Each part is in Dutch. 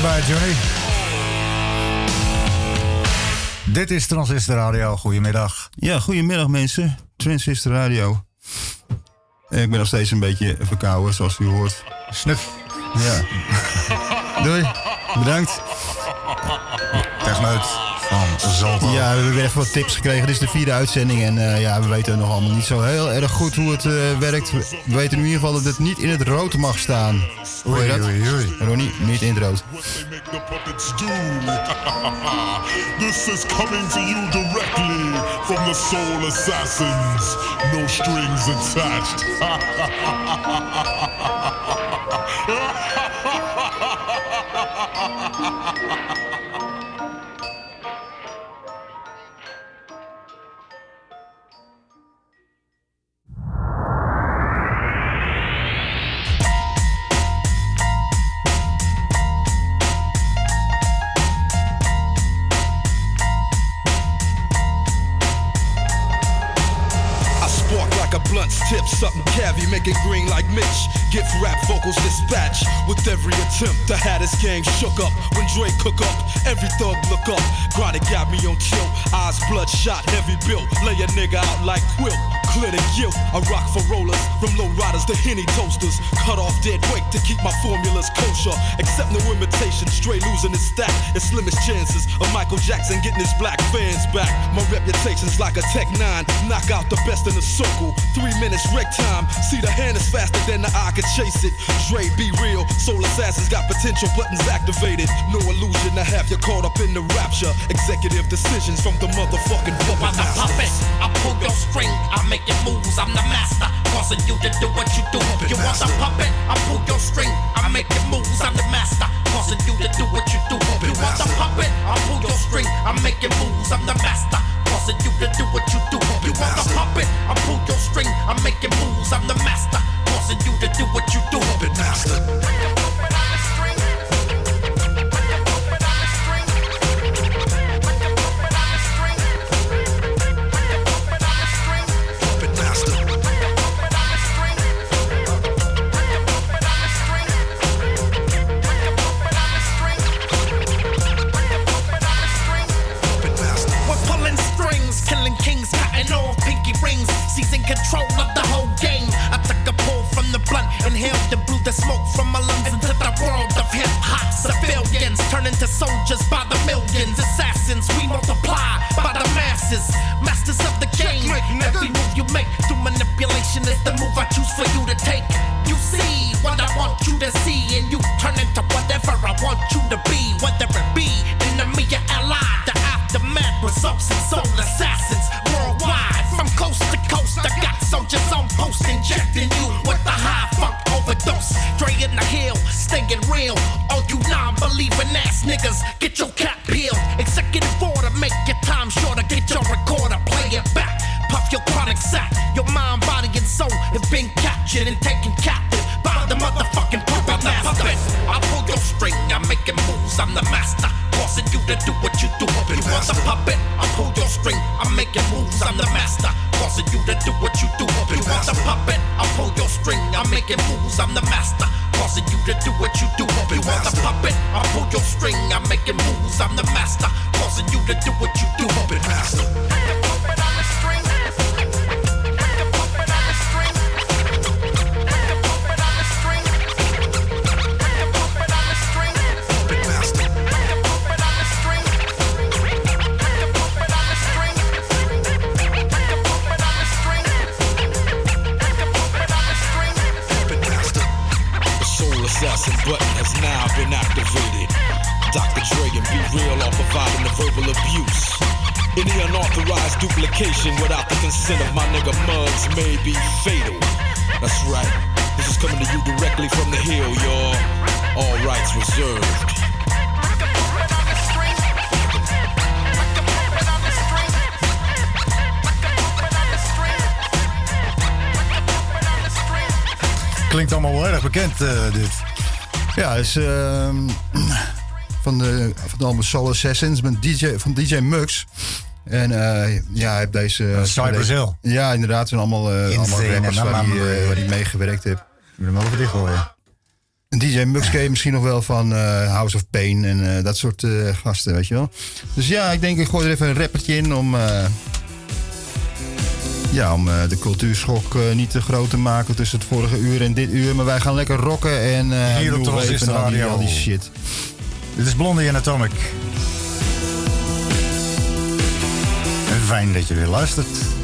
Voorbij, Johnny. Dit is Transistor Radio. Goedemiddag. Ja, goedemiddag mensen. Transistor Radio. Ik ben nog steeds een beetje verkouden, zoals u hoort. Snuf. Ja. Doei. Bedankt. Techneut van Zalto. Ja, we hebben weer even wat tips gekregen. Dit is de vierde uitzending en eh, ja, we weten nog allemaal niet zo heel erg goed hoe het eh, werkt. We weten in ieder geval dat het niet in het rood mag staan. Hoor je dat? Oei, oei, Ronnie, niet in het rood. This is coming to you directly from the Soul Assassins. No strings attached. tip, something cavy, make it green like Mitch. Gift rap vocals dispatch with every attempt. The Hatters gang shook up when Dre cook up. Every thug look up. Grotty got me on chill, eyes bloodshot, heavy built. Lay a nigga out like quilt. Clear the guilt. I rock for rollers, from low riders to henny toasters. Cut off dead weight to keep my formulas kosher. Accept no imitation, straight losing his stack. It's slimmest chances of Michael Jackson getting his black fans back. My reputation's like a Tech 9. Knock out the best in the circle. Three minutes wreck time. See the hand is faster than the eye can chase it. Dre, be real. Soul assassins got potential buttons activated. No illusion to have you caught up in the rapture. Executive decisions from the motherfucking puppet While the I pull your string, I make it moves, I'm the master, causing you to do what you do. You want the puppet, I pull your string, I make it moves, I'm the master, causing you to do what you do. You want the puppet, I pull your string, I make it moves, I'm the master, causing you to do what you do. You want the puppet, I pull your string, I make it moves, I'm the master, causing you to do what you do. Puppet master. Control of the whole game. I took a pull from the blunt, inhaled and blew the smoke from my lungs into the world of hip hop. Civilians turn into soldiers by the millions, assassins we multiply by the masses, masters of the game. Every move you make through manipulation is the move I choose for you to take. You see what I want you to see, and you turn into whatever I want you to be, whether it be enemy or ally. The aftermath results in soul soldiers on post injecting you with the high funk overdose. Dre in the hill, staying real. All you non-believing ass niggas, get your cap peeled. Executive order, make your time shorter. Get your recorder, play it back. Puff your chronic sack. Your mind, body, and soul have been captured and taken captive by the motherfucking puppet master. I pull your string, I'm it moves. I'm the master, causing you to do what you do. You want the puppet? I pull your string, I make it moves. I'm the master, causing you to do what you do. You want the puppet? I pull your string, I make it moves. I'm the master, causing you to do what you do. You want the puppet? I pull your string, I make it moves. I'm the master, causing you to do what you do. Puppet master. Button has now been activated. Dr. Dre and Be Real are providing the verbal abuse. Any unauthorized duplication without the consent of my nigga Muggs may be fatal. That's right. This is coming to you directly from the hill, y'all. All rights reserved. Klinkt allemaal wel erg bekend, eh, dit. Ja, is ehm, van de van de album Soul Assassins met DJ, van DJ Mux. En eh, ja, hij heeft deze... Uh, Cypress deze- Hill. Ja, inderdaad. zijn allemaal, eh allemaal rappers waar eh, Murray. waar meegewerkt heeft. Ik moet hem wel even dichtgooien. DJ Mux ken je misschien nog wel van eh, House of Pain en eh, dat soort eh, gasten, weet je wel. Dus ja, ik denk ik gooi er even een rappertje in om... ja, om eh, de cultuurschok eh, niet te groot te maken tussen het vorige uur en dit uur. Maar wij gaan lekker rocken en eh Hier op Transistor die, Radio. al die shit. Dit is Blondie en Atomic. En fijn dat je weer luistert.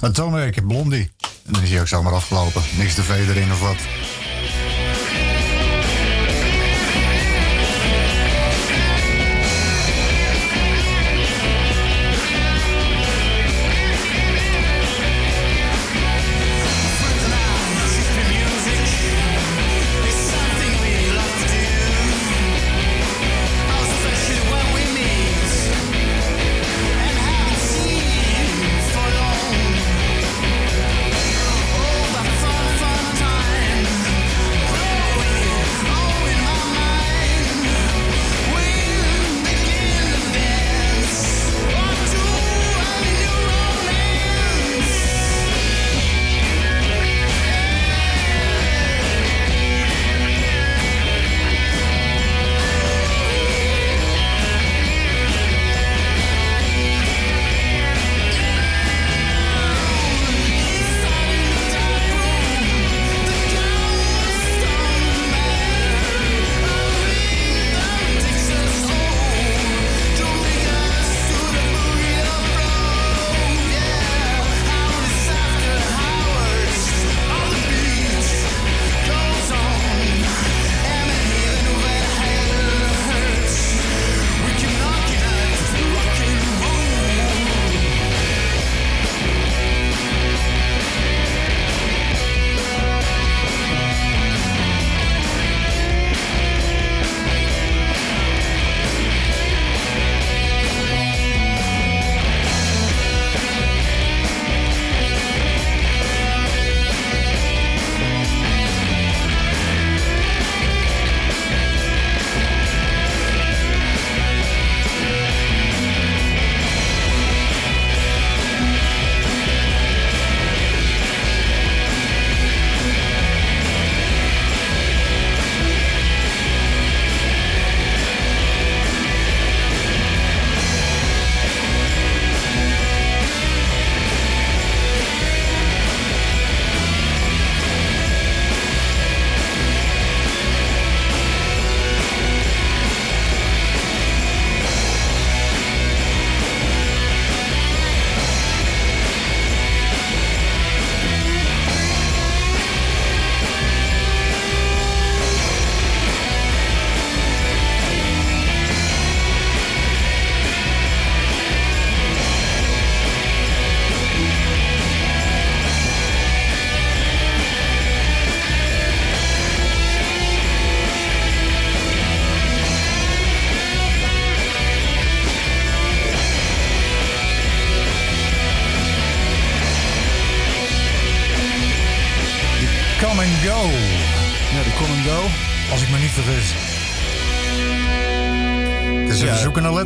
Atomic, Blondie. En dan is hij ook zomaar afgelopen. Niks te erin of wat.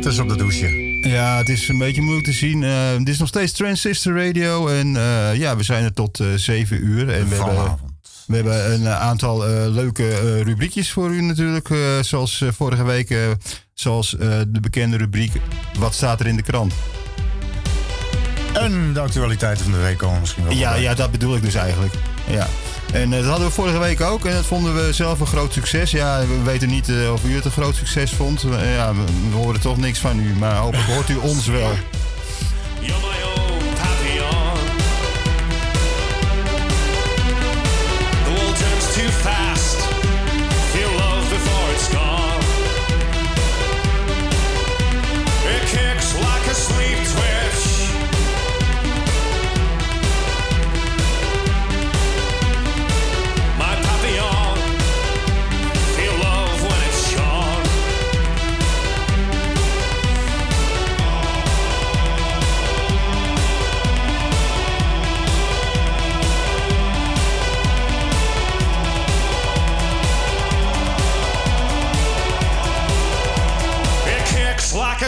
Op de douche. Ja, het is een beetje moeilijk te zien. Eh, dit is nog steeds Transistor Radio. En eh, ja, we zijn er tot eh 7 uur. En we hebben, we hebben een aantal leuke rubriekjes voor u natuurlijk. zoals vorige week, zoals de bekende rubriek Wat staat er in de krant? En de actualiteiten van de week komen misschien wel. Ja, ja, dat bedoel ik dus eigenlijk. Ja. En eh, dat hadden we vorige week ook. En dat vonden we zelf een groot succes. Ja, we weten niet eh, of u het een groot succes vond. Eh, ja, we, horen toch niks van u. Maar hopelijk hoort u ons wel. It kicks like a sleep twitch.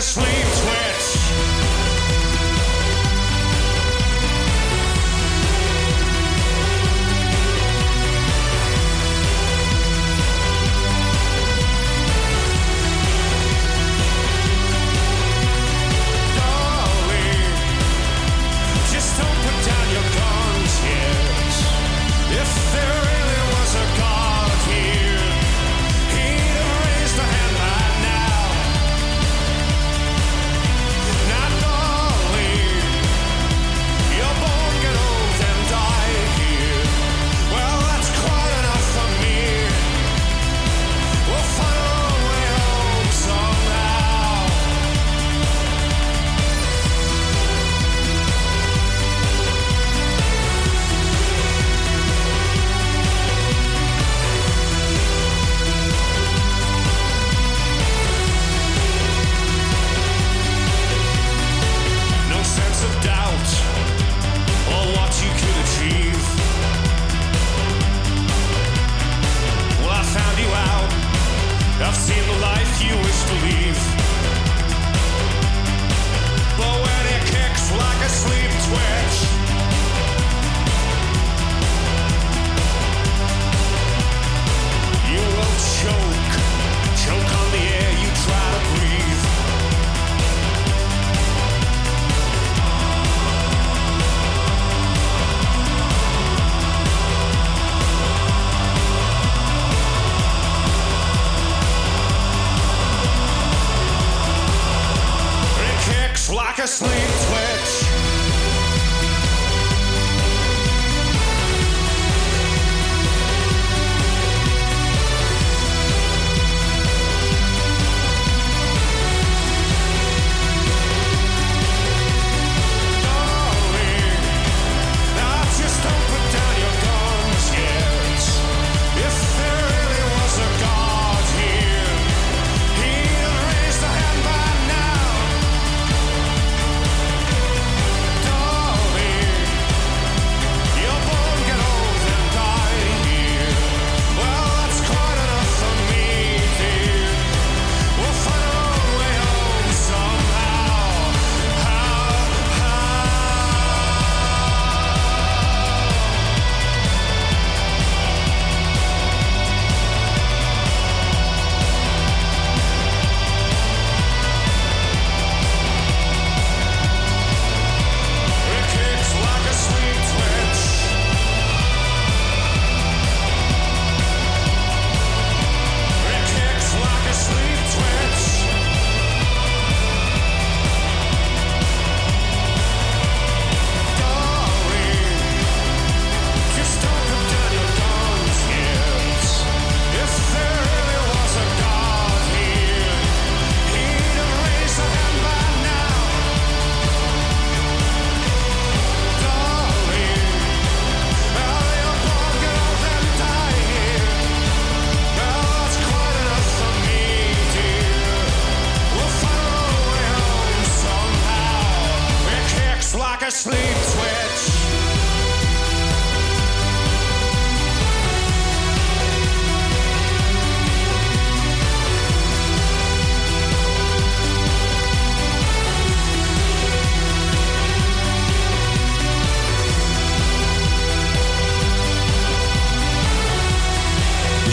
sleep sweats.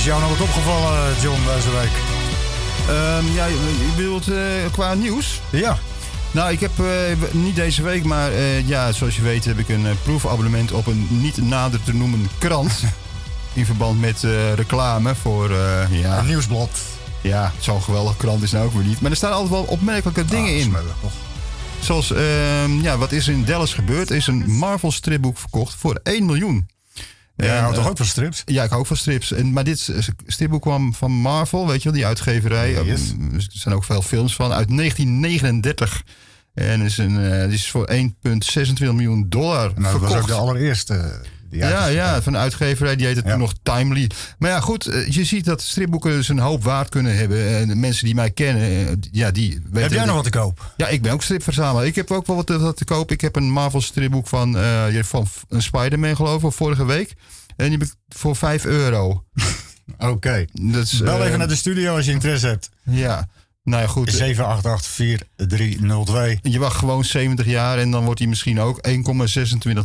Is jou nog wat opgevallen, John, deze week? Ehm, ja, je bedoelt eh, qua nieuws? Ja. Nou, ik heb eh, niet deze week, maar eh, ja, zoals je weet heb ik een proefabonnement op een niet nader te noemen krant. in verband met reclame voor, ja, Een nieuwsblad. ja, zo'n geweldige krant is nou ook weer niet. Maar er staan altijd wel opmerkelijke dingen Ah, in. smullig, toch? Zoals, ehm, ja, wat is er in Dallas gebeurd? Er is een Marvel stripboek verkocht voor 1 miljoen. Ja, En, houdt toch eh, ook van strips? Ja, ik hou ook van strips. En, maar dit stripboek kwam van Marvel, weet je wel, die uitgeverij. Yes. Um, Er zijn ook veel films van. Uit 1939. En is een, eh, is voor 1,26 miljoen dollar Nou, dat was ook de allereerste. Eh, ja, ja, van de uitgeverij. Die heette Ja. toen nog Timely. Maar ja, goed. eh, Je ziet dat stripboeken dus een hoop waard kunnen hebben. En de mensen die mij kennen, eh, ja, die weten... Heb jij nog wat te koop? Ja, ik ben ook stripverzamelaar. Ik heb ook wel wat, te- wat te koop. Ik heb een Marvel stripboek van, eh, van een Spider-Man geloof ik, vorige week. En die heb ik voor 5 euro. Oké. Dat is, Bel eh, even naar de studio als je interesse hebt. Ja, nou ja, goed. 788-4302. Je wacht gewoon 70 jaar en dan wordt hij misschien ook 1,26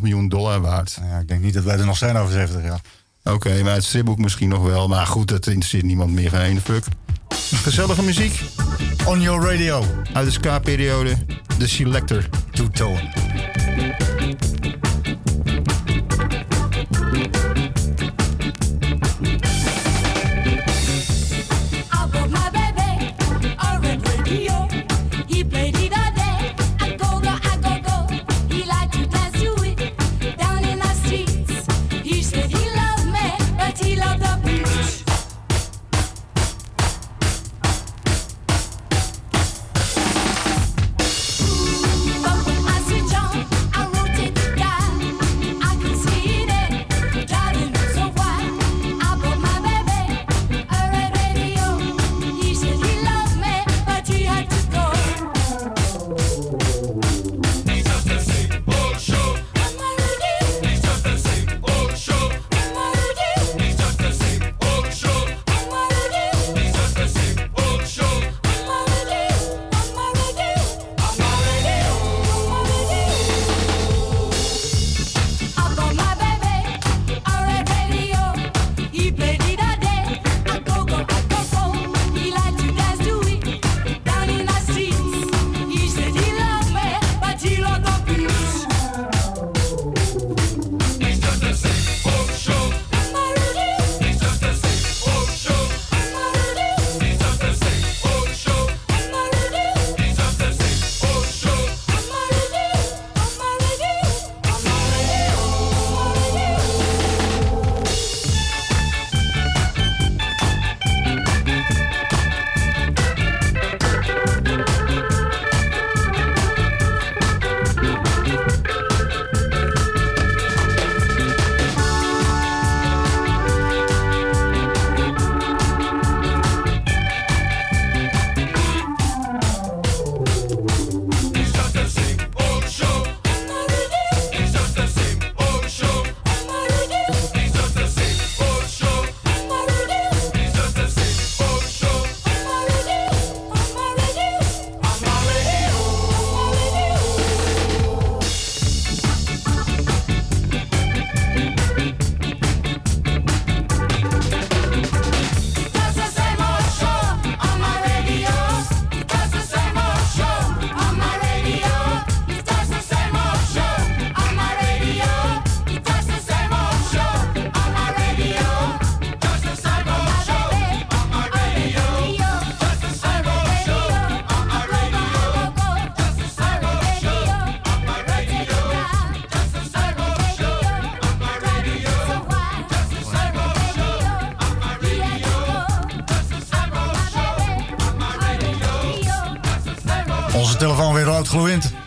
miljoen dollar waard. Nou ja, ik denk niet dat wij er nog zijn over 70 jaar. Oké, maar het stripboek misschien nog wel. Maar goed, dat interesseert niemand meer geen ene fuck. Gezellige muziek On your radio. uit de ska-periode. De Selector. Two-tone. I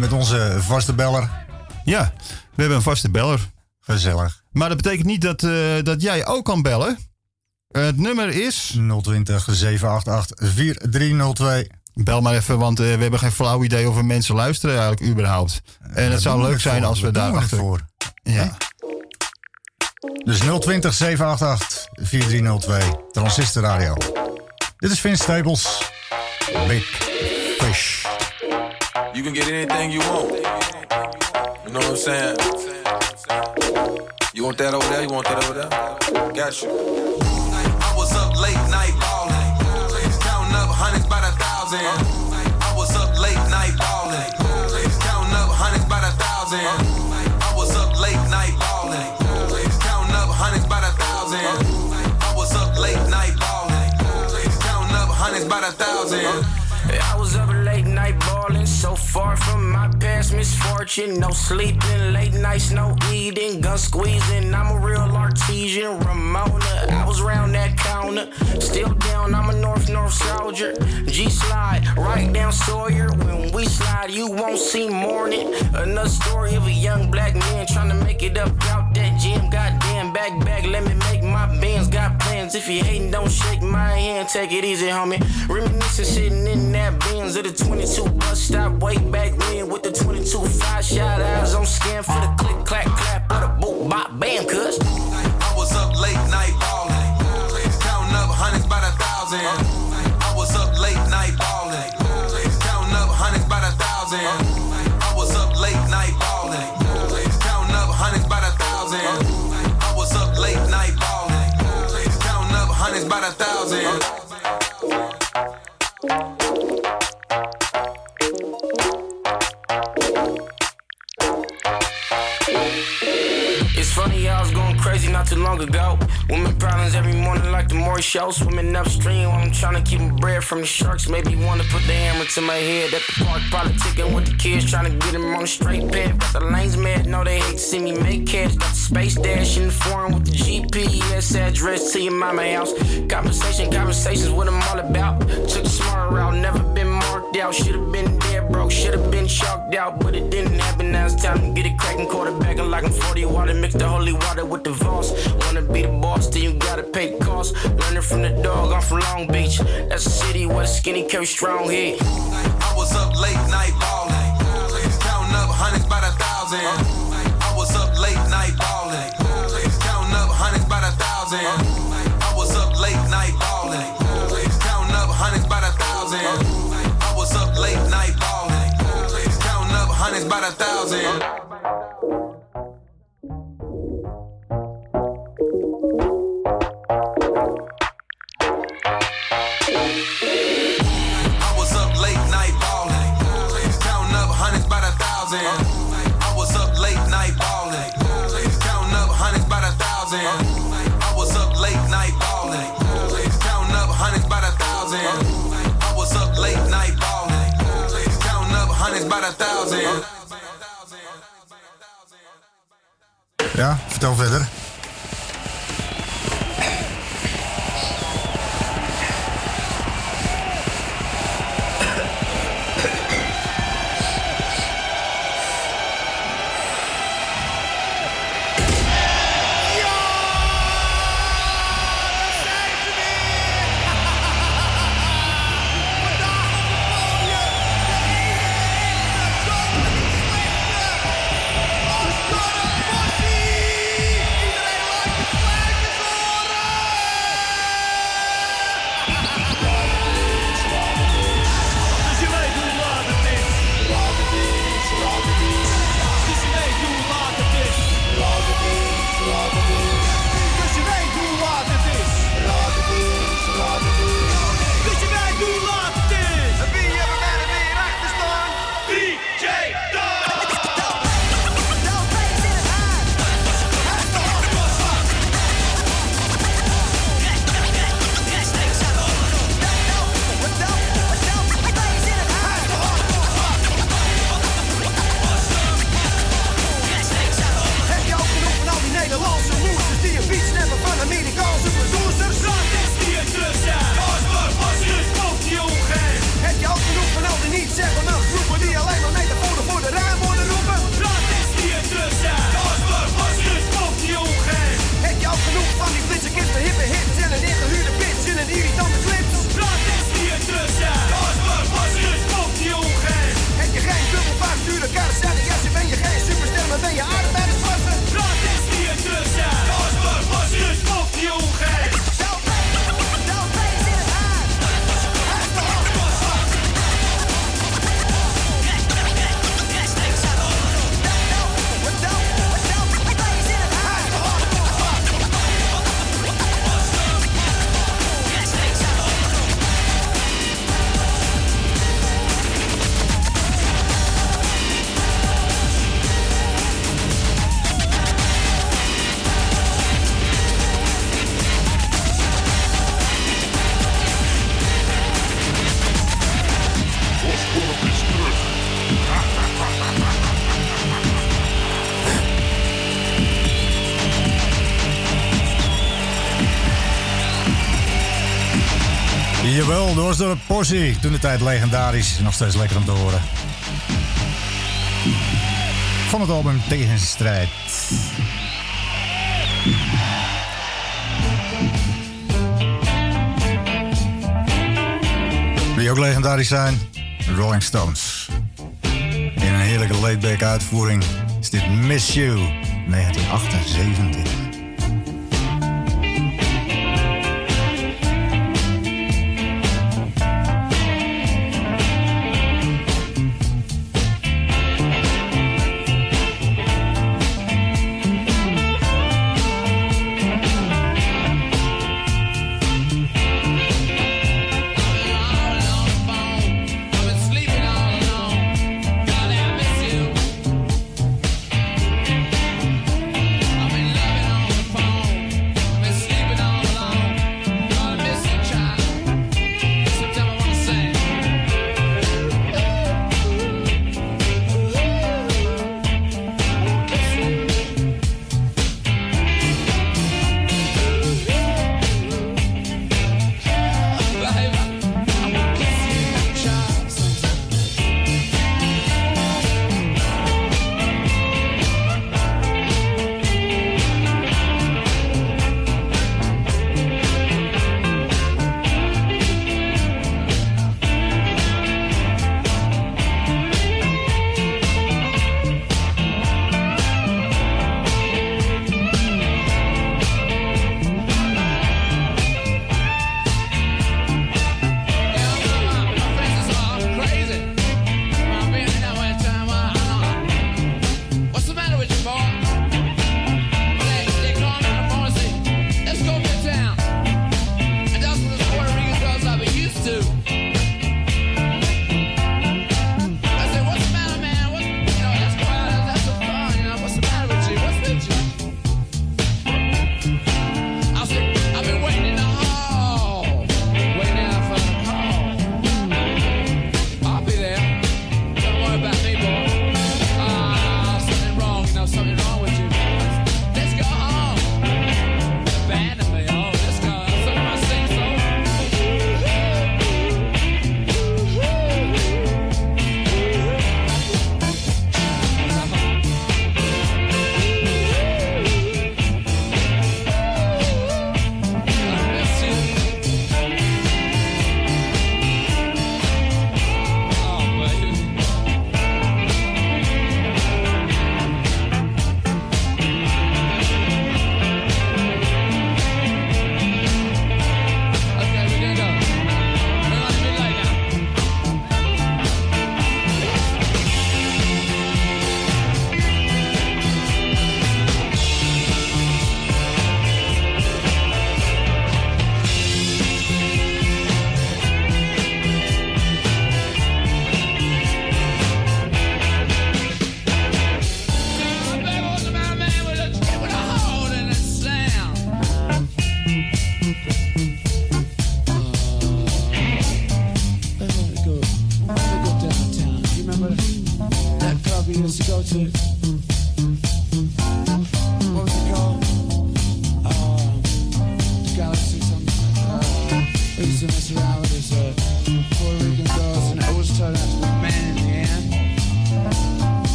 met onze vaste beller. Ja, we hebben een vaste beller. Gezellig. Maar dat betekent niet dat, eh, dat jij ook kan bellen. Het nummer is... 020 788 4302. Bel maar even, want eh, we hebben geen flauw idee of er mensen luisteren eigenlijk überhaupt. En het zou leuk zijn als we daar achter... voor. Ja. Dus 020 788 4302. Transistor Radio. Dit is Vince Staples. Big Fish. You can get anything you want. You know what I'm saying? You want that over there? You want that over there? Got you. I was up late night ballin'. Counting up hundreds by the thousand. Far from my past misfortune marching, no sleeping, late nights, no eating, gun squeezing. I'm a real artesian, Ramona. I was round that counter, still down. I'm a North North soldier. G slide, right down Sawyer. When we slide, you won't see morning. Another story of a young black man trying to make it up out that gym. Goddamn, back back, let me make my bands. Got plans. If you hating, don't shake my hand. Take it easy, homie. Reminiscing, sitting in that Benz at the 22 bus stop way back when with the 22 5 shout outs. I'm scared for the click, clack, clap, or the boop, bop, bam, cuz. Long ago. Women problems every morning like the Maury show. Swimming upstream while I'm trying to keep my bread from the sharks. Maybe wanna put the hammer to my head at the park. Politicking with the kids, trying to get them on the straight path. Got the lanes mad, know they hate to see me make cash. Got the space dash in the foreign with the GPS address to your mama house. Conversation, conversations, what I'm all about. Took the smart route, never been marked out. Should've been dead broke, should've been chalked out, but it didn't happen. Now it's time to get it cracking, quarterbacking like I'm 40 water. Mix the holy water with the Voss. Wanna be the boss, then you gotta pay costs. Learning from the dog, I'm from Long Beach. That's a city where the skinny carry strong heat. I was up late night ballin'. Counting up hundreds by the thousand. I was up late night ballin'. Counting up hundreds by the thousand. a thousand. Ja, vertel Jawel, dat was portie. Toen de tijd legendarisch. Nog steeds lekker om te horen. Van het album Tegenstrijd. Wie ook legendarisch zijn? De Rolling Stones. In een heerlijke laidback uitvoering is dit Miss You 1978.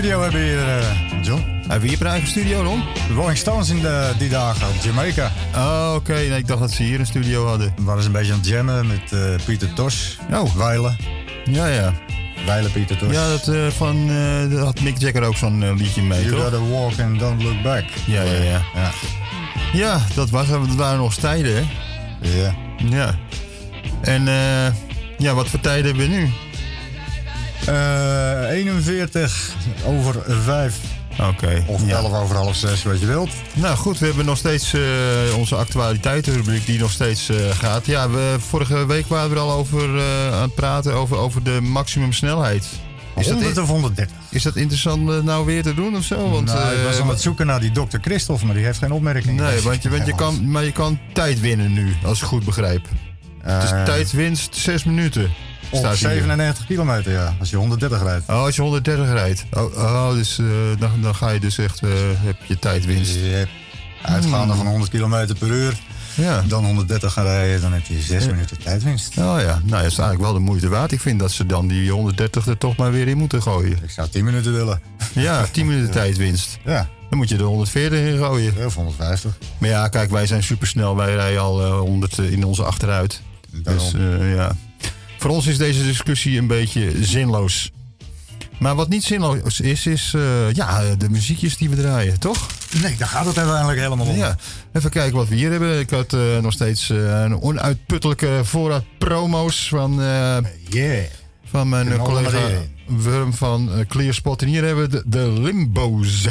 Studio hebben hier, eh, John. Hebben we hier een eigen studio, Ron? De Rolling Stones in de, die dagen Jamaica. Oh, oké. Nee, ik dacht dat ze hier een studio hadden. We waren een beetje aan het jammen met eh, Pieter Tos. Oh. Weilen. Ja, ja. Weilen Pieter Tos. Ja, dat, eh, van, daar had Mick Jagger ook zo'n liedje mee, You toch? gotta walk and don't look back. Ja, ja, ja. Ja. Ja, dat, was, dat waren nog tijden, hè? Ja. Ja. En ja, wat voor tijden hebben we nu? Eh, 41 over 5. Oké. Of ja. 11 over half 6, wat je wilt. Nou goed, we hebben nog steeds eh, onze actualiteitenrubriek die nog steeds eh, gaat. Ja, we, vorige week waren we er al over eh, aan het praten over, over de maximumsnelheid. Is dat, 100 of 130. is dat interessant eh, nou weer te doen of zo? Want, nou, ik was eh, aan het zoeken naar die dokter Christophe, maar die heeft geen opmerking. Nee, want je, want je kan, maar je kan tijd winnen nu, als ik goed begrijp. Het is Eh, tijdwinst 6 minuten. Staat hier. 97 kilometer, ja. Als je 130 rijdt. Oh, als je 130 rijdt. Oh, oh dus eh, dan, dan ga je dus echt, eh, heb je tijdwinst. Uitgaande van 100 kilometer per uur. Ja. Dan 130 gaan rijden, dan heb je 6 minuten tijdwinst. Oh ja, nou ja, dat is eigenlijk wel de moeite waard. Ik vind dat ze dan die 130 er toch maar weer in moeten gooien. Ik zou 10 minuten willen. Ja, 10 minuten tijdwinst. Ja, Dan moet je er 140 in gooien. of 150. Maar ja, kijk, wij zijn supersnel. Wij rijden al eh, 100 in onze achteruit. Daarom. Dus eh, ja. Voor ons is deze discussie een beetje zinloos. Maar wat niet zinloos is, is eh, ja, de muziekjes die we draaien, toch? Nee, daar gaat het uiteindelijk helemaal om. Ja, even kijken wat we hier hebben. Ik had eh, nog steeds eh, een onuitputtelijke voorraad promo's van, Yeah. van mijn collega. Wurm van Clearspot. En hier hebben we de, de Limbo's.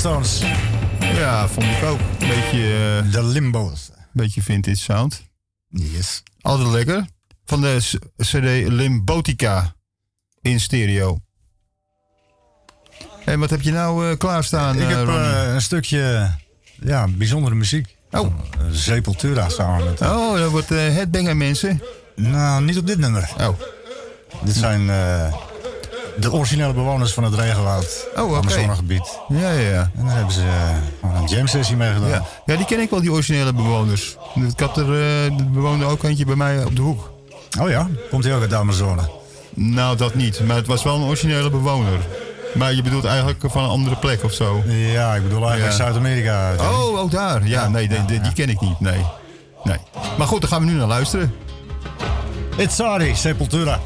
Stones. Ja, vond ik ook. Beetje, eh, De Limbo's. beetje vintage sound. Yes. Altijd lekker. Van de CD Limbotica in stereo. En wat heb je nou eh, klaarstaan, Ik eh, heb een stukje ja, bijzondere muziek. Oh. Sepultura samen met... Oh, dat wordt eh headbanger, mensen. Nou, niet op dit nummer. Oh. Dit zijn eh, de originele bewoners van het regenwoud. Oh, oké. Amazonegebied. Ja, ja, ja. En daar hebben ze eh, een jam sessie mee gedaan. Ja. ja, die ken ik wel, die originele bewoners. Ik had er, er bewoonde ook eentje bij mij op de hoek. Oh ja? Komt hij ook uit de Amazone? Nou, dat niet. Maar het was wel een originele bewoner. Maar je bedoelt eigenlijk van een andere plek of zo? Ja, ik bedoel eigenlijk Ja. Zuid-Amerika. Oh, ook daar. Ja, nee, die, die- die ken ik niet. Nee. nee. Maar goed, daar gaan we nu naar luisteren. It's sorry, Sepultura.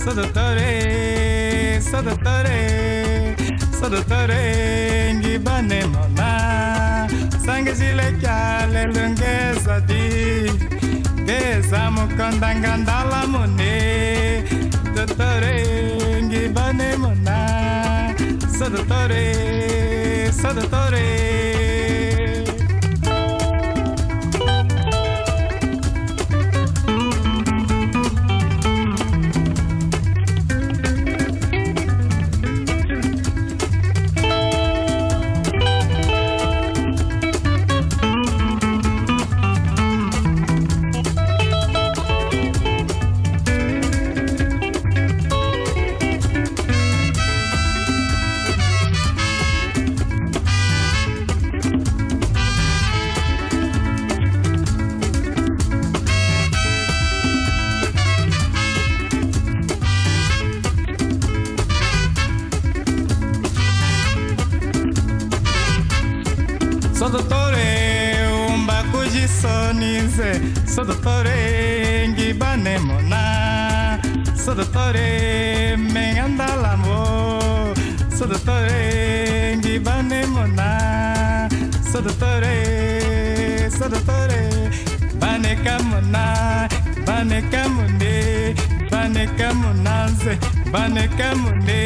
Sadatare, sadatare, sadatare ngibane mama Sangezile kyale lungeza di Geza mukondanganda sodotore ngibane mona sodotore mengandalambo sodotore ngibane mona sodotore sodotore baneka mona baneka monde baneka monanze baneka monde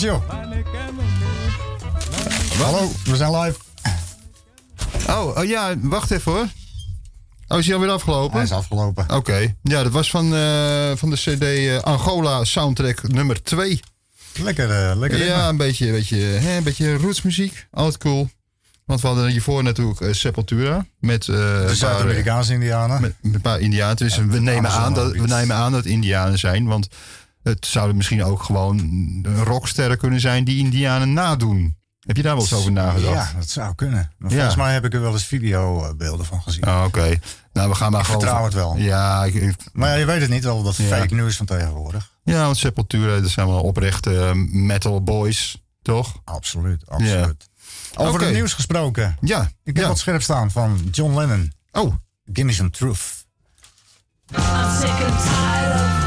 joh. Hallo, we zijn live. Oh, oh ja, wacht even hoor. Oh, is hij alweer afgelopen? Hij is afgelopen. Oké. Ja, dat was van, eh, van de CD eh, Angola soundtrack nummer 2. Lekker, eh, lekker. Ja, een beetje, een beetje, hè, een beetje rootsmuziek. Altijd cool. Want we hadden hiervoor natuurlijk Sepultura. Met, De Zuid-Amerikaanse indianen. met, met een paar indianen. Dus we, nemen aan dat, we nemen aan dat indianen zijn. Want het zouden misschien ook gewoon rocksterren kunnen zijn die indianen nadoen. Heb je daar wel eens over nagedacht? Ja, dat zou kunnen. Maar Ja. volgens mij heb ik er wel eens videobeelden van gezien. Oh, Oké. Nou, we gaan maar Ik gewoon... vertrouw het wel. Ja, ik, ik- Maar ja, je weet het niet, al dat Ja. fake news van tegenwoordig. ja, want Sepultura, dat zijn wel oprechte eh, metal boys, toch? Absoluut, absoluut. Over het nieuws gesproken. Ja. Ik heb ja. wat scherp staan van John Lennon. Oh. Give me some truth. I'm sick and tired of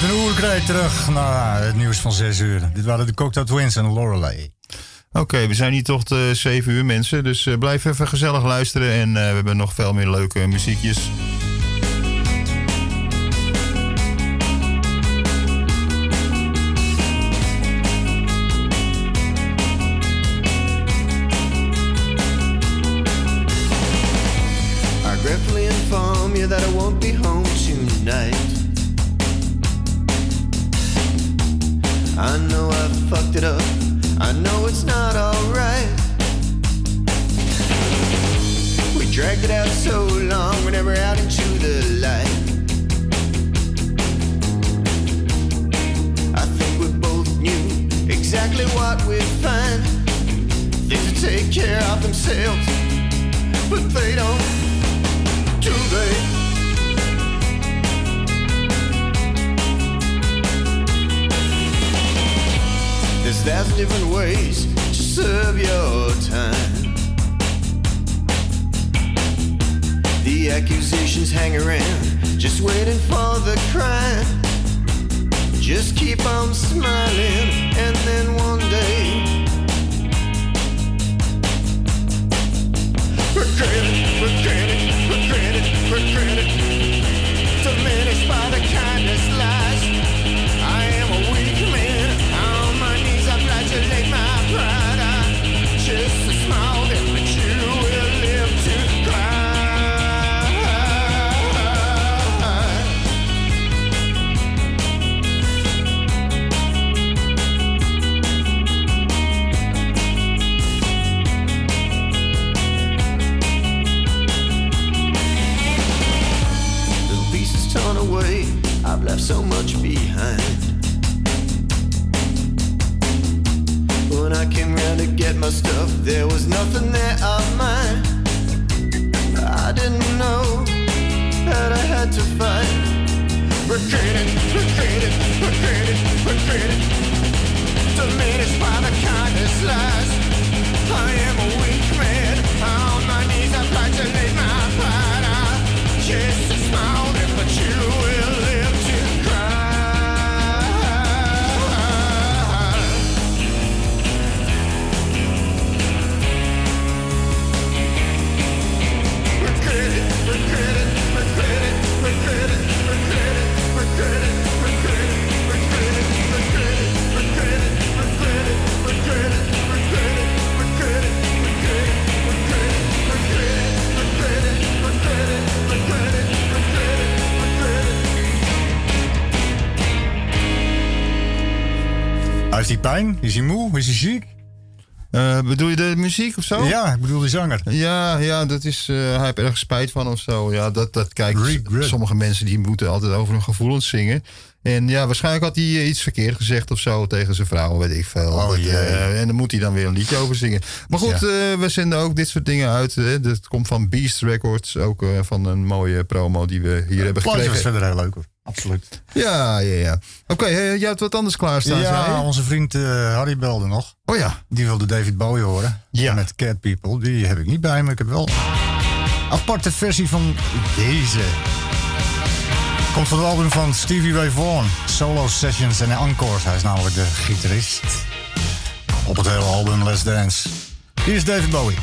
Met een oerkreet terug naar het nieuws van 6 uur. Dit waren de Cocteau Twins en Lorelei. Oké, we zijn hier tot eh 7 uur mensen, dus eh, blijf even gezellig luisteren en eh, we hebben nog veel meer leuke muziekjes. Is hij moe? Is hij ziek? Eh, bedoel je de muziek of zo? Ja, ik bedoel de zanger. Ja, ja dat is, eh, hij heeft ergens spijt van of zo. Ja, dat, dat kijk, sommige mensen die moeten altijd over hun gevoelens zingen. En ja, waarschijnlijk had hij eh, iets verkeerd gezegd of zo tegen zijn vrouw, weet ik veel. Oh, Dat, en dan moet hij dan weer een liedje over zingen. Maar goed, Ja. we zenden ook dit soort dingen uit. Hè. Dat komt van Beast Records, ook van een mooie promo die we hier hebben Het plaatje was gekregen. verder heel leuk hoor. Absoluut. Ja, ja, ja. Oké, eh, jij hebt wat anders klaarstaan, zei Ja, je? onze vriend eh, Harry belde nog. Oh ja. Die wilde David Bowie horen. Ja. Met Cat People. Die heb ik niet bij me. Ik heb wel een aparte versie van deze. Komt van het album van Stevie Ray Vaughan. Solo Sessions en Encores. Hij is namelijk de gitarist. Op het hele album Let's Dance. Hier is David Bowie.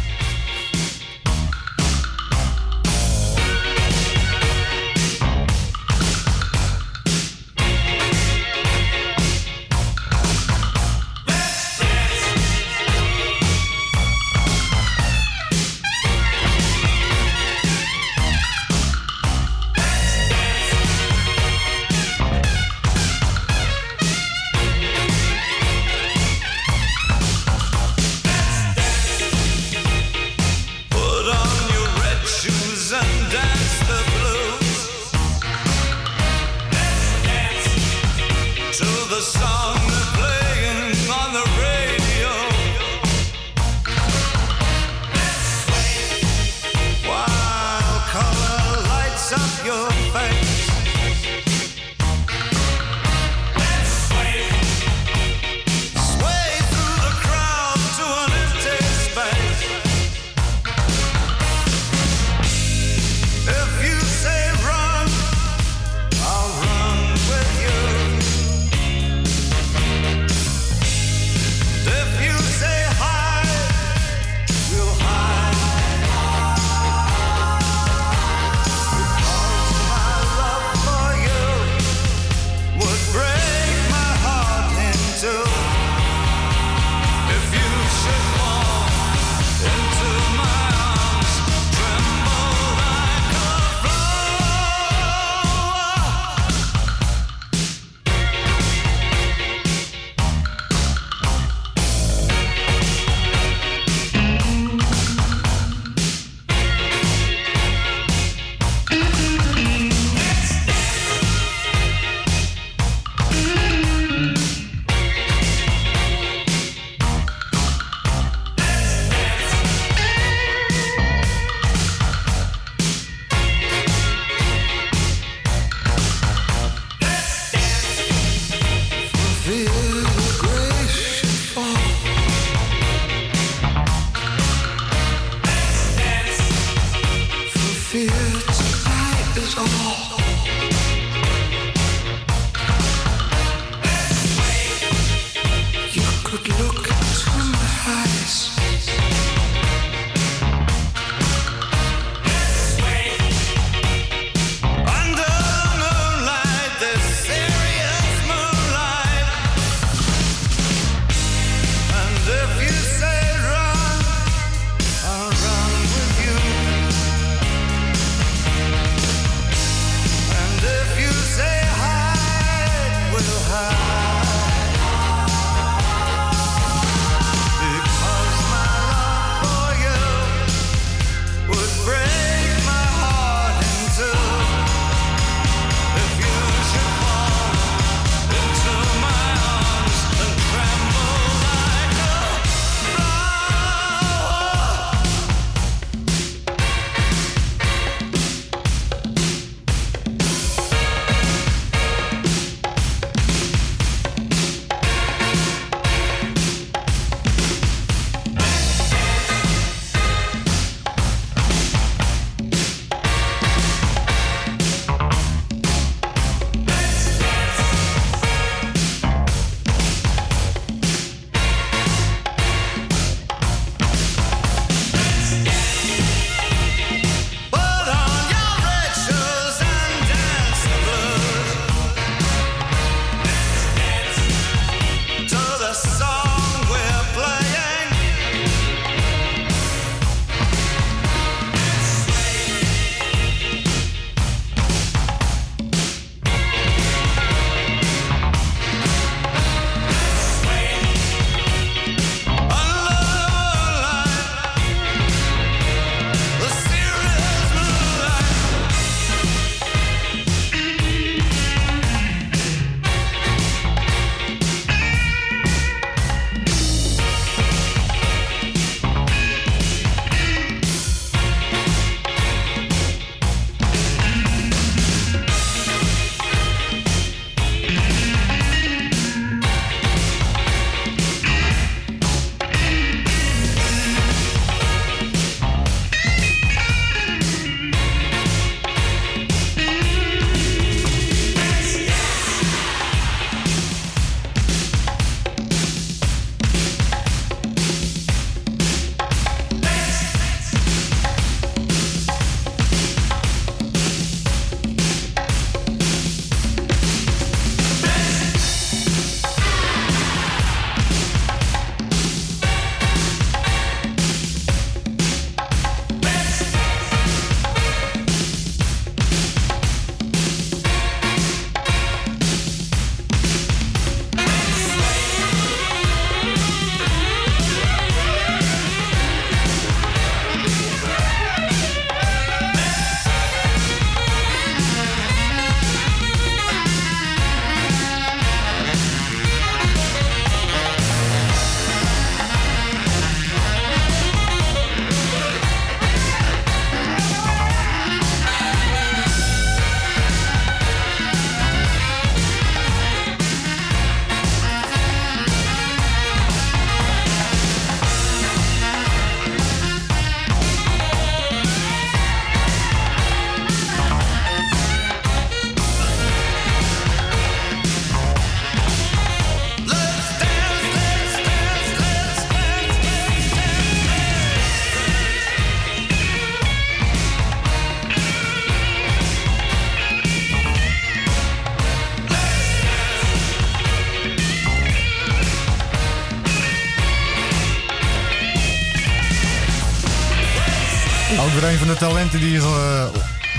De talenten die eh,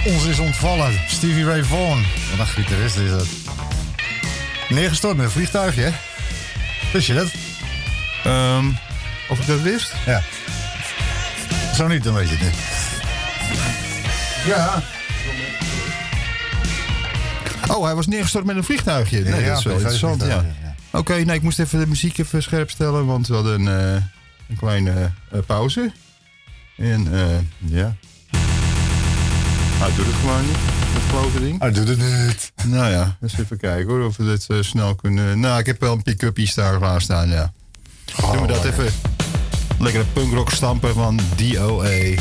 ons is ontvallen. Stevie Ray Vaughan. Wat een gitarist is dat. Neergestort met een vliegtuigje, hè? Wist je dat? Ehm, of ik dat wist? Ja. Zo niet, dan weet je het niet. Ja. Oh, hij was neergestort met een vliegtuigje. Nee, Ja, dat is wel interessant, ja. Oké, nee, ik moest even de muziek even scherp stellen, want we hadden een, eh, een kleine eh, pauze. En eh, ja. Hij doet het gewoon niet, dat klote ding. Hij doet het niet. Nou ja, eens even kijken hoor, of we dit eh, snel kunnen... Nou, ik heb wel een pick-up klaar staan, ja. Doen we dat ja. even. Lekkere punkrock stampen van DOA.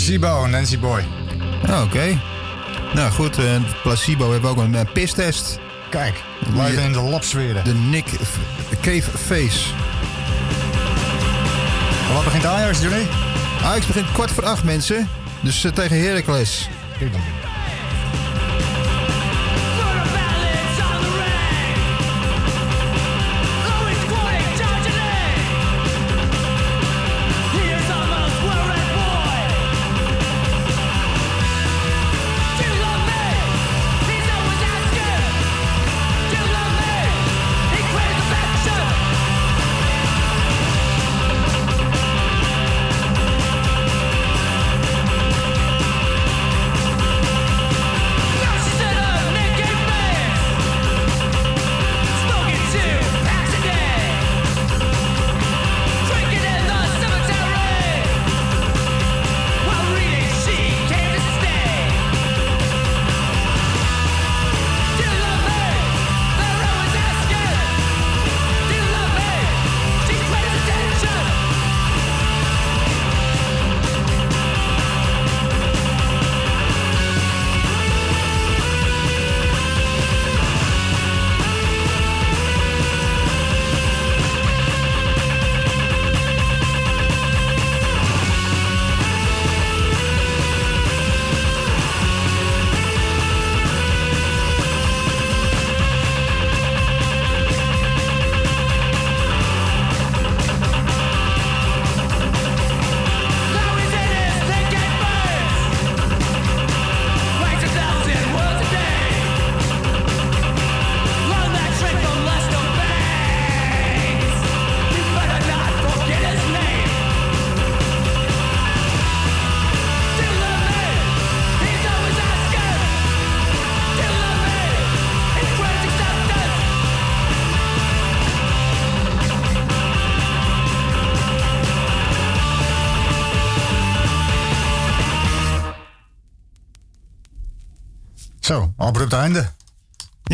Placebo en Nancy Boy. Ja, Oké. Nou goed, eh, placebo hebben we ook een eh, pistest. Kijk, we blijven in de labsferen. De Nick Cave Face. Wat begint Ajax, Johnny? Ajax begint kwart voor acht, mensen. Dus eh, tegen Heracles. Kijk dan.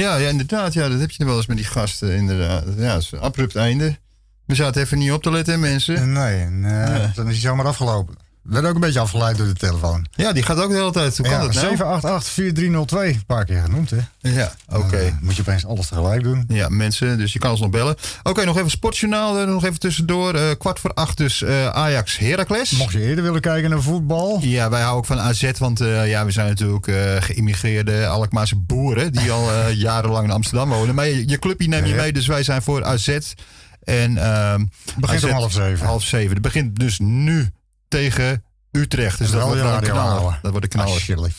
Ja, ja, inderdaad. Ja, dat heb je wel eens met die gasten. Inderdaad. Ja, het is een abrupt einde. We zaten even niet op te letten, mensen. Nee, nee Ja. dan is hij zomaar afgelopen. Werd ook een beetje afgeleid door de telefoon. Ja, die gaat ook de hele tijd. Hoe kan ja, dat nou? 788-4302, een paar keer genoemd, hè? Ja, oké. Dan moet je opeens alles tegelijk doen. Ja, mensen, dus je kan ons nog bellen. Oké, nog even sportjournaal, er nog even tussendoor. Eh, kwart voor acht dus eh, Ajax Heracles. Mocht je eerder willen kijken naar voetbal. Ja, wij houden ook van AZ, want eh, ja, we zijn natuurlijk eh, geïmmigreerde Alkmaarse boeren... die al eh, jarenlang in Amsterdam wonen. Maar je, je clubje neem je mee, dus wij zijn voor AZ. En, ehm Begint AZ om half zeven. Half zeven. Het begint dus nu tegen Utrecht. Dus dat wordt een knaller. Dat wordt een knaller.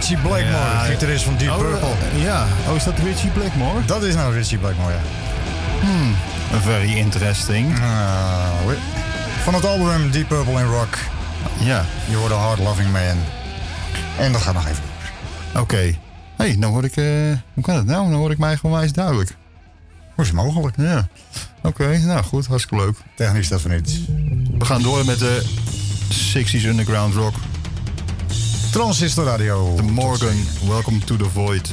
Richie Blackmore, Ja. gitarist van Deep Oh, Purple. eh, ja, oh, is dat Richie Blackmore? Dat is nou Richie Blackmore, ja. Hmm, very interesting. We- van het album Deep Purple in Rock. Ja. Je hoorde Hard Loving Man. En dat gaat nog even. Oké. Hé, hey, dan hoor ik... eh, hoe kan het nou? Dan hoor ik mij gewoon wijs duidelijk. Hoe is het mogelijk? Ja. Oké, nou goed, hartstikke leuk. Technisch dat van iets. We gaan door met de 60s Underground Rock. Transistor Radio. The Morgan, Welcome to the Void.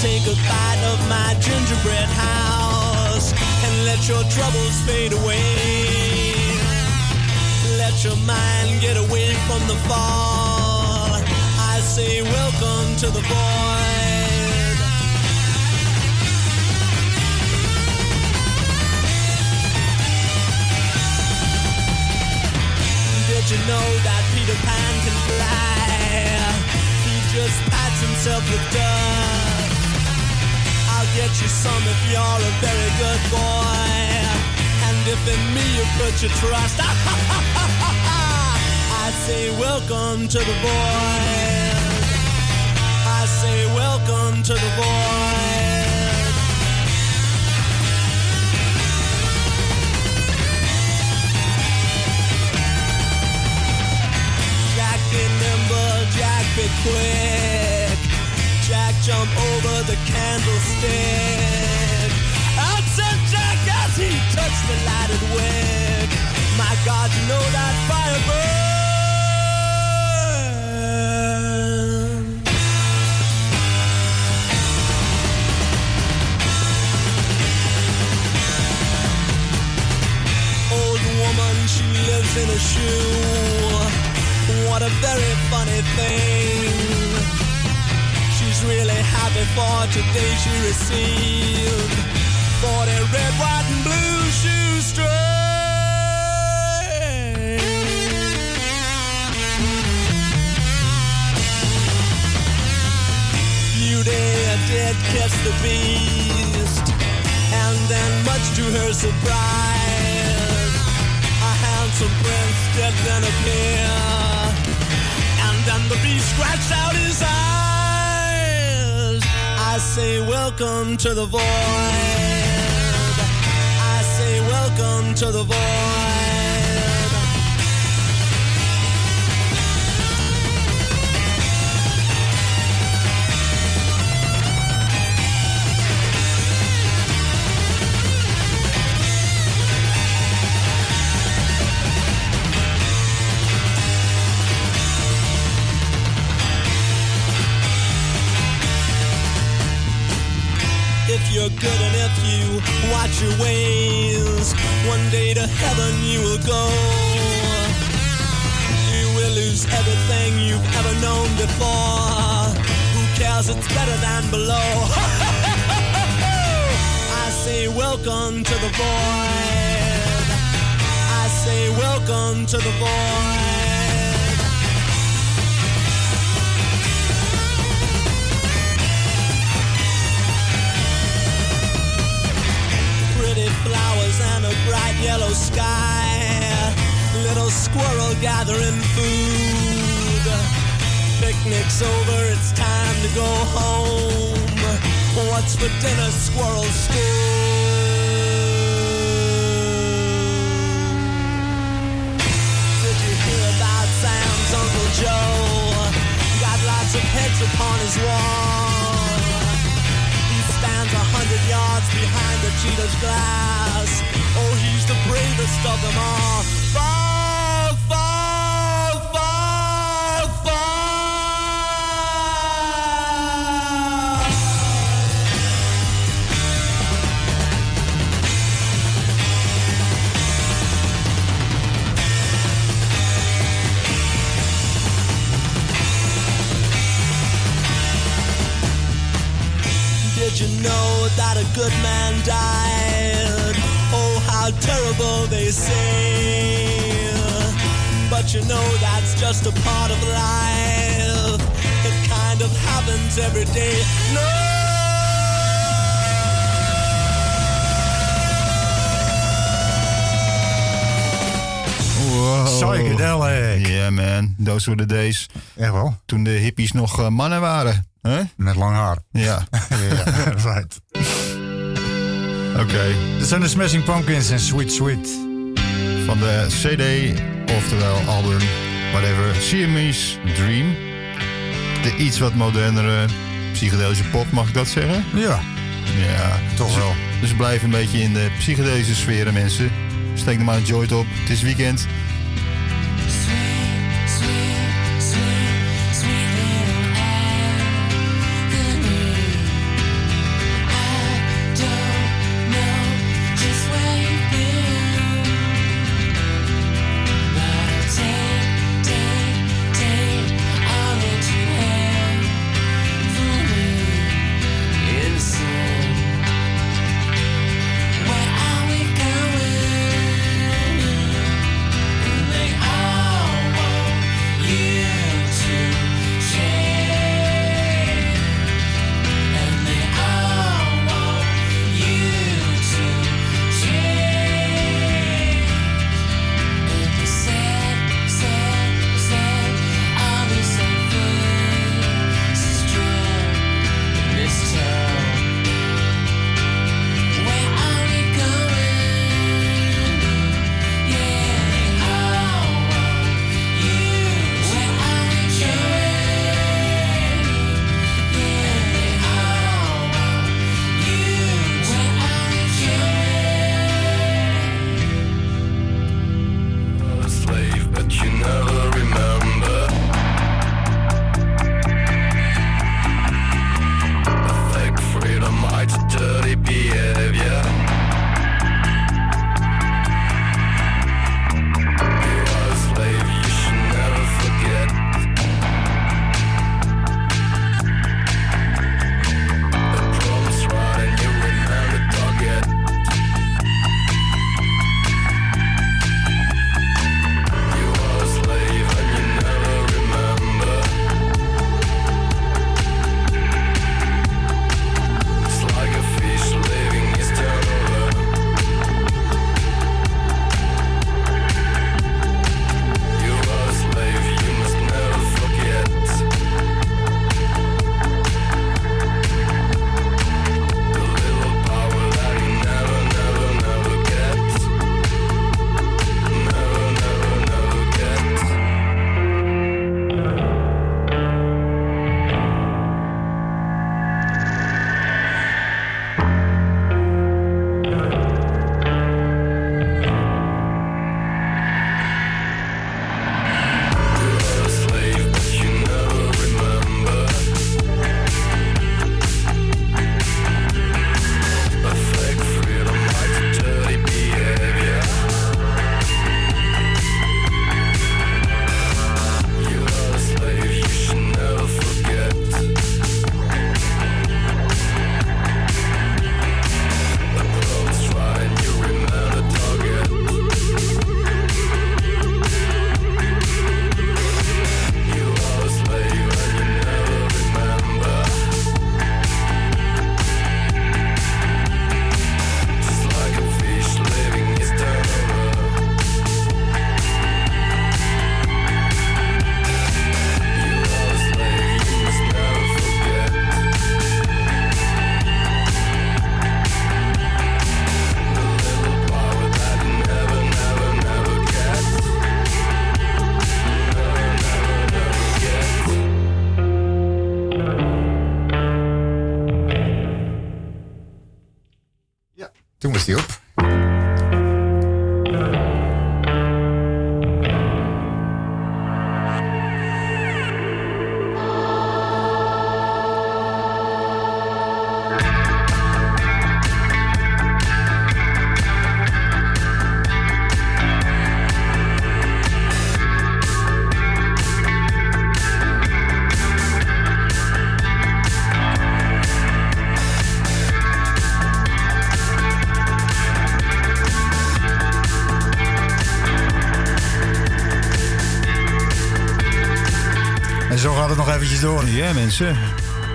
Take a bite of my gingerbread house and let your troubles fade away. Let your mind get away from the fall. I say, welcome to the void. You know that Peter Pan can fly? He just pats himself with dust. I'll get you some if you're a very good boy. And if in me you put your trust, I say welcome to the void. I say welcome to the void. Be quick. Jack jump over the candlestick. Out said Jack as he touched the lighted wick. My God, you know that fire burns. Old woman, she lives in a shoe. What a very funny thing. She's really happy for today she received 40 red, white, and blue shoestrings. Beauty I did kiss the beast, and then, much to her surprise, a handsome prince did then appear. The beast scratched out his eyes. I say, Welcome to the void. I say, Welcome to the void. Your ways, one day to heaven you will go. You will lose everything you've ever known before. Who cares? It's better than below. I say welcome to the void. I say welcome to the void. Pretty flowers and a bright yellow sky. Little squirrel gathering food. Picnic's over, it's time to go home. What's for dinner, squirrel stew? Did you hear about Sam's Uncle Joe? Got lots of heads upon his wall. Hundred yards behind the cheetah's glass. Oh, he's the bravest of them all. Did you know that a good man died? Oh, how terrible they say. But you know that's just a part of life. It kind of happens every day. No! Wow. Psychedelic. Yeah man, those were the days. Echt wel? Toen de hippies nog eh, mannen waren. Met lang haar. Ja. ja, right. Oké. Okay. Dit zijn de Smashing Pumpkins en Sweet Sweet. Van de CD, oftewel album, whatever. Siamese Dream. De iets wat modernere psychedelische pop, mag ik dat zeggen? Ja. Ja, toch wel. Dus, dus blijf een beetje in de psychedelische sferen, mensen. Steek er maar een joint op. Het is weekend.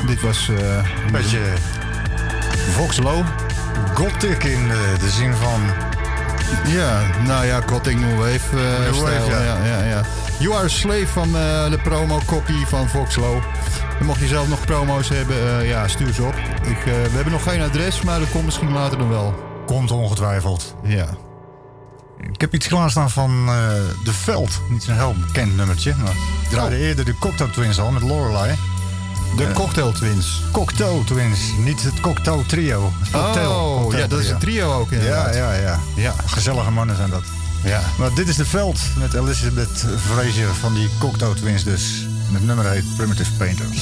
Dit was... Eh, uh, een beetje... Voxlo. Gothic in eh, de zin van... Ja, nou ja, Gothic New Wave. Uh, New Wave ja. Ja, ja, ja. You Are a Slave van eh, de promo-copy van Voxlo. Mocht je zelf nog promo's hebben, ja, stuur ze op. Ik, we hebben nog geen adres, maar dat komt misschien later dan wel. Komt ongetwijfeld. Ja. Ik heb iets klaarstaan van De Veld. Niet zo'n heel bekend nummertje, maar ik draaide oh. eerder de Cocktail Twins al met Lorelei. De Cocktail Twins. Cocktail Twins, niet het Cocktail Trio. Cocktail, Oh, Cocktail ja, dat is een trio ook Ja, inderdaad. ja, ja, Ja. Gezellige mannen zijn dat. Ja. Maar dit is De Veld met Elizabeth Fraser van die Cocktail Twins dus. En het nummer heet Primitive Painters.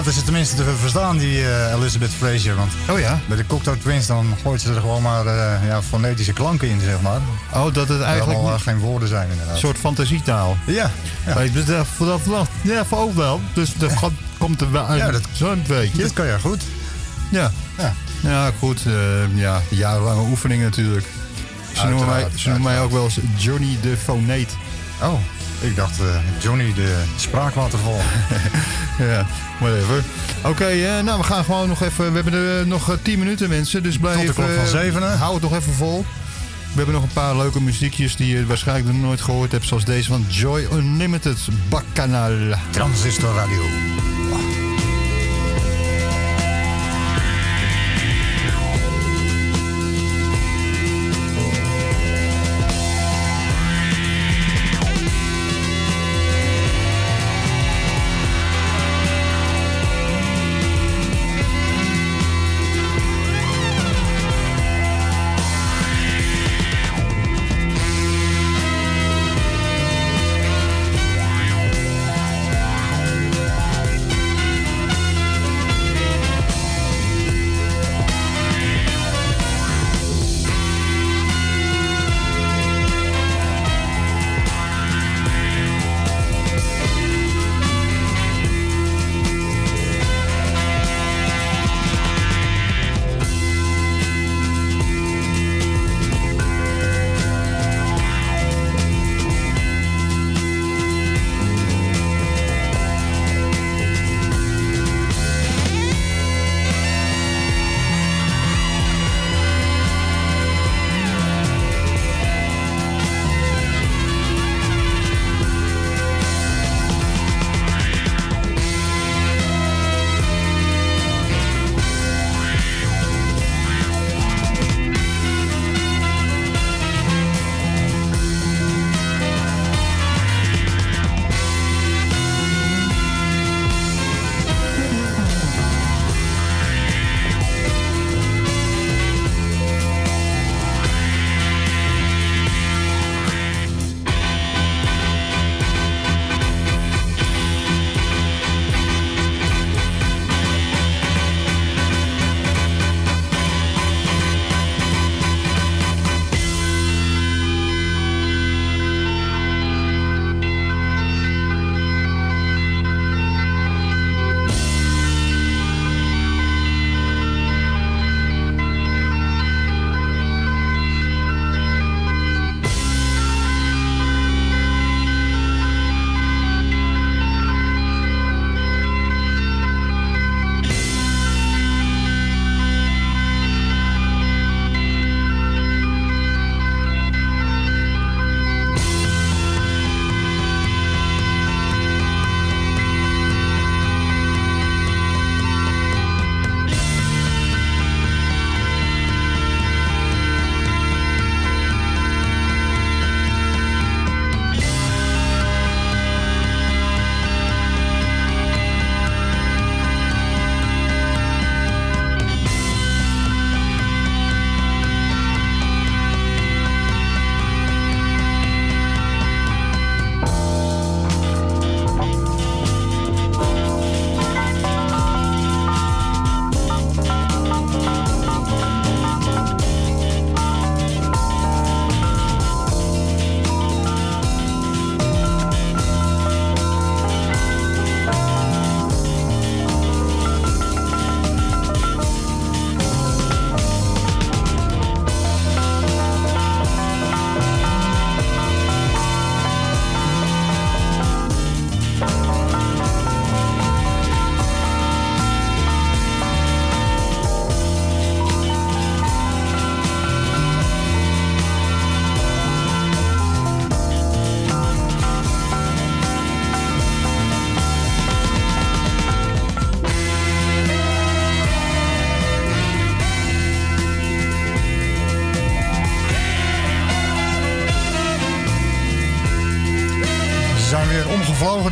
Is het tenminste te verstaan, die eh, Elizabeth Fraser. Want oh ja? bij de Cocteau Twins dan gooit ze er gewoon maar eh, ja, fonetische klanken in, zeg maar. Oh, dat het eigenlijk eh, geen woorden zijn inderdaad. Een soort fantasietaal. Ja. ja. Maar ik ben daar vanaf vanaf. Ja, voor ook wel. Dus dat komt er wel uit. Ja, dat- Zo'n beetje. Dat kan je goed. Ja. Ja. Ja, goed. eh, ja, jarenlange oefening natuurlijk. Ze noemen, mij, ze noemen mij ook wel eens Johnny de Foneet. Oh, ik dacht eh, Johnny de spraakwaterval. ja, whatever. Oké, eh, nou we gaan gewoon nog even. We hebben er nog eh, 10 minuten mensen, dus blijf Tot de klok van zevenen. Hou het nog even vol. We hebben nog een paar leuke muziekjes die je waarschijnlijk nog nooit gehoord hebt. Zoals deze van Joy Unlimited, Bacchanal. Transistor Radio.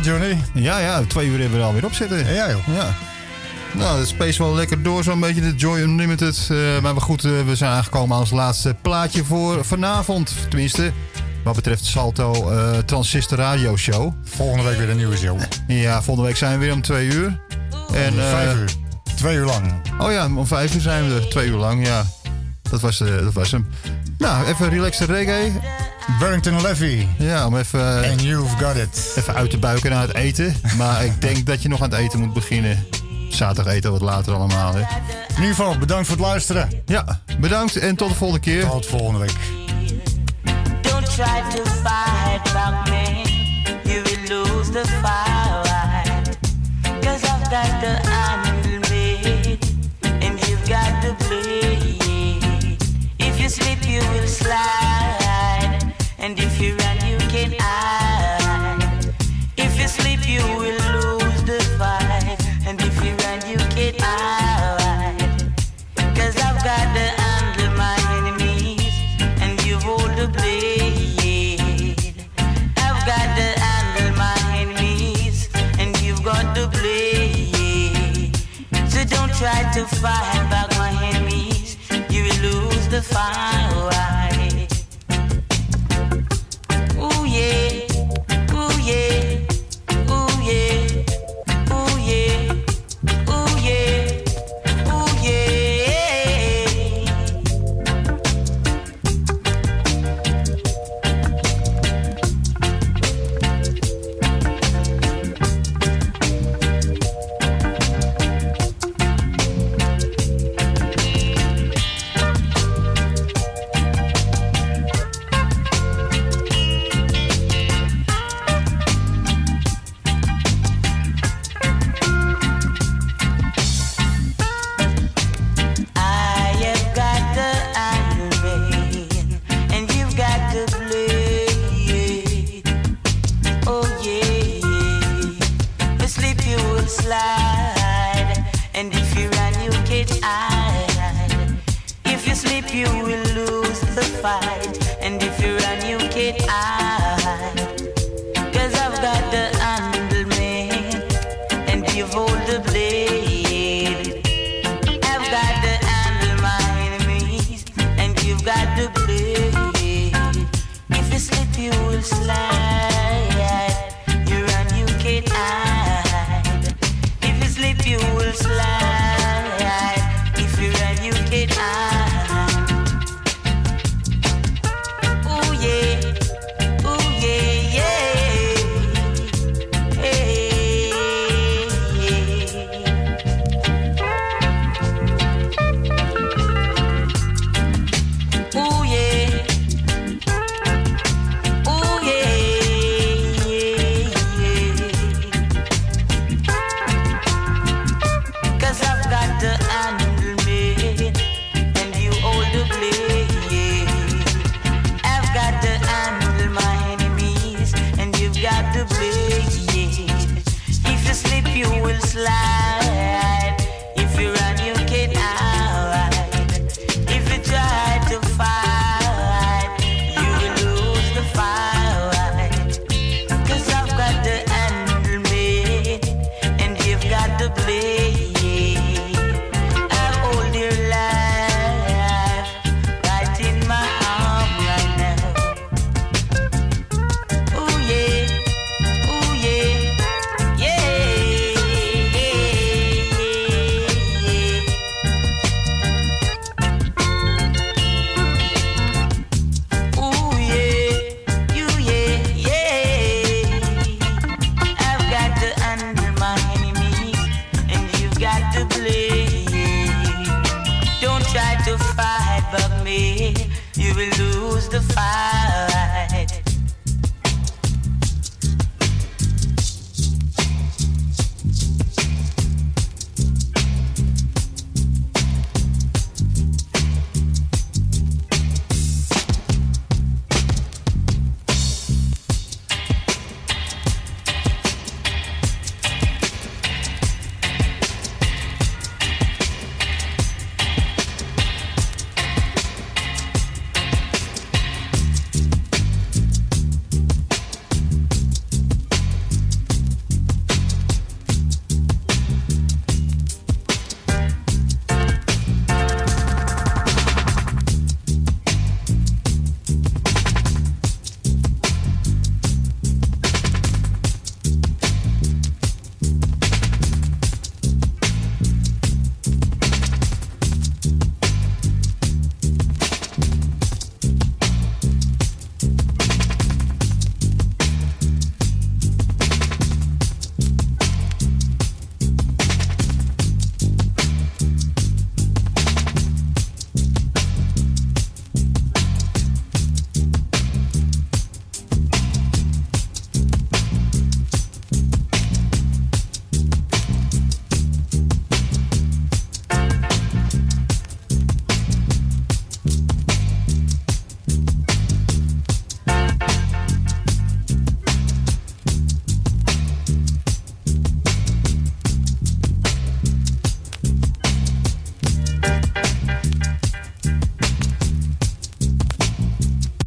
Johnny. Ja, ja, twee uur hebben we er alweer op zitten. Ja, joh. Ja. Nou, dat space wel lekker door, zo'n beetje de Joy Unlimited. Eh, maar goed, eh, we zijn aangekomen aan ons laatste plaatje voor vanavond. Tenminste, wat betreft Salto eh, Transistor Radio Show. Volgende week weer een nieuwe show. Ja, volgende week zijn we weer om twee uur. En, Vijf uur. Twee uur lang. Oh ja, om vijf uur zijn we er. Twee uur lang, ja. Dat was, dat was hem. Nou, even relaxed reggae. Barrington Levy. Ja, om even... And you've got it. Even uit te buiken naar het eten. Maar ik denk dat je nog aan het eten moet beginnen. Zaterdag eten wat later allemaal, hè. In ieder geval, bedankt voor het luisteren. Ja, bedankt en tot de volgende keer. Tot volgende week. Don't try to fight back, man. You will lose the fight. Cause I've got the handle made. And you've got the blade. If you slip, you will. And if you run, you can hide. If you sleep, you will lose the fight. And if you run, you can hide. Cause I've got the handle my enemies. And you hold the blade. I've got the handle my enemies. And you've got the blade. So don't try to fight back my enemies. You will lose the fight.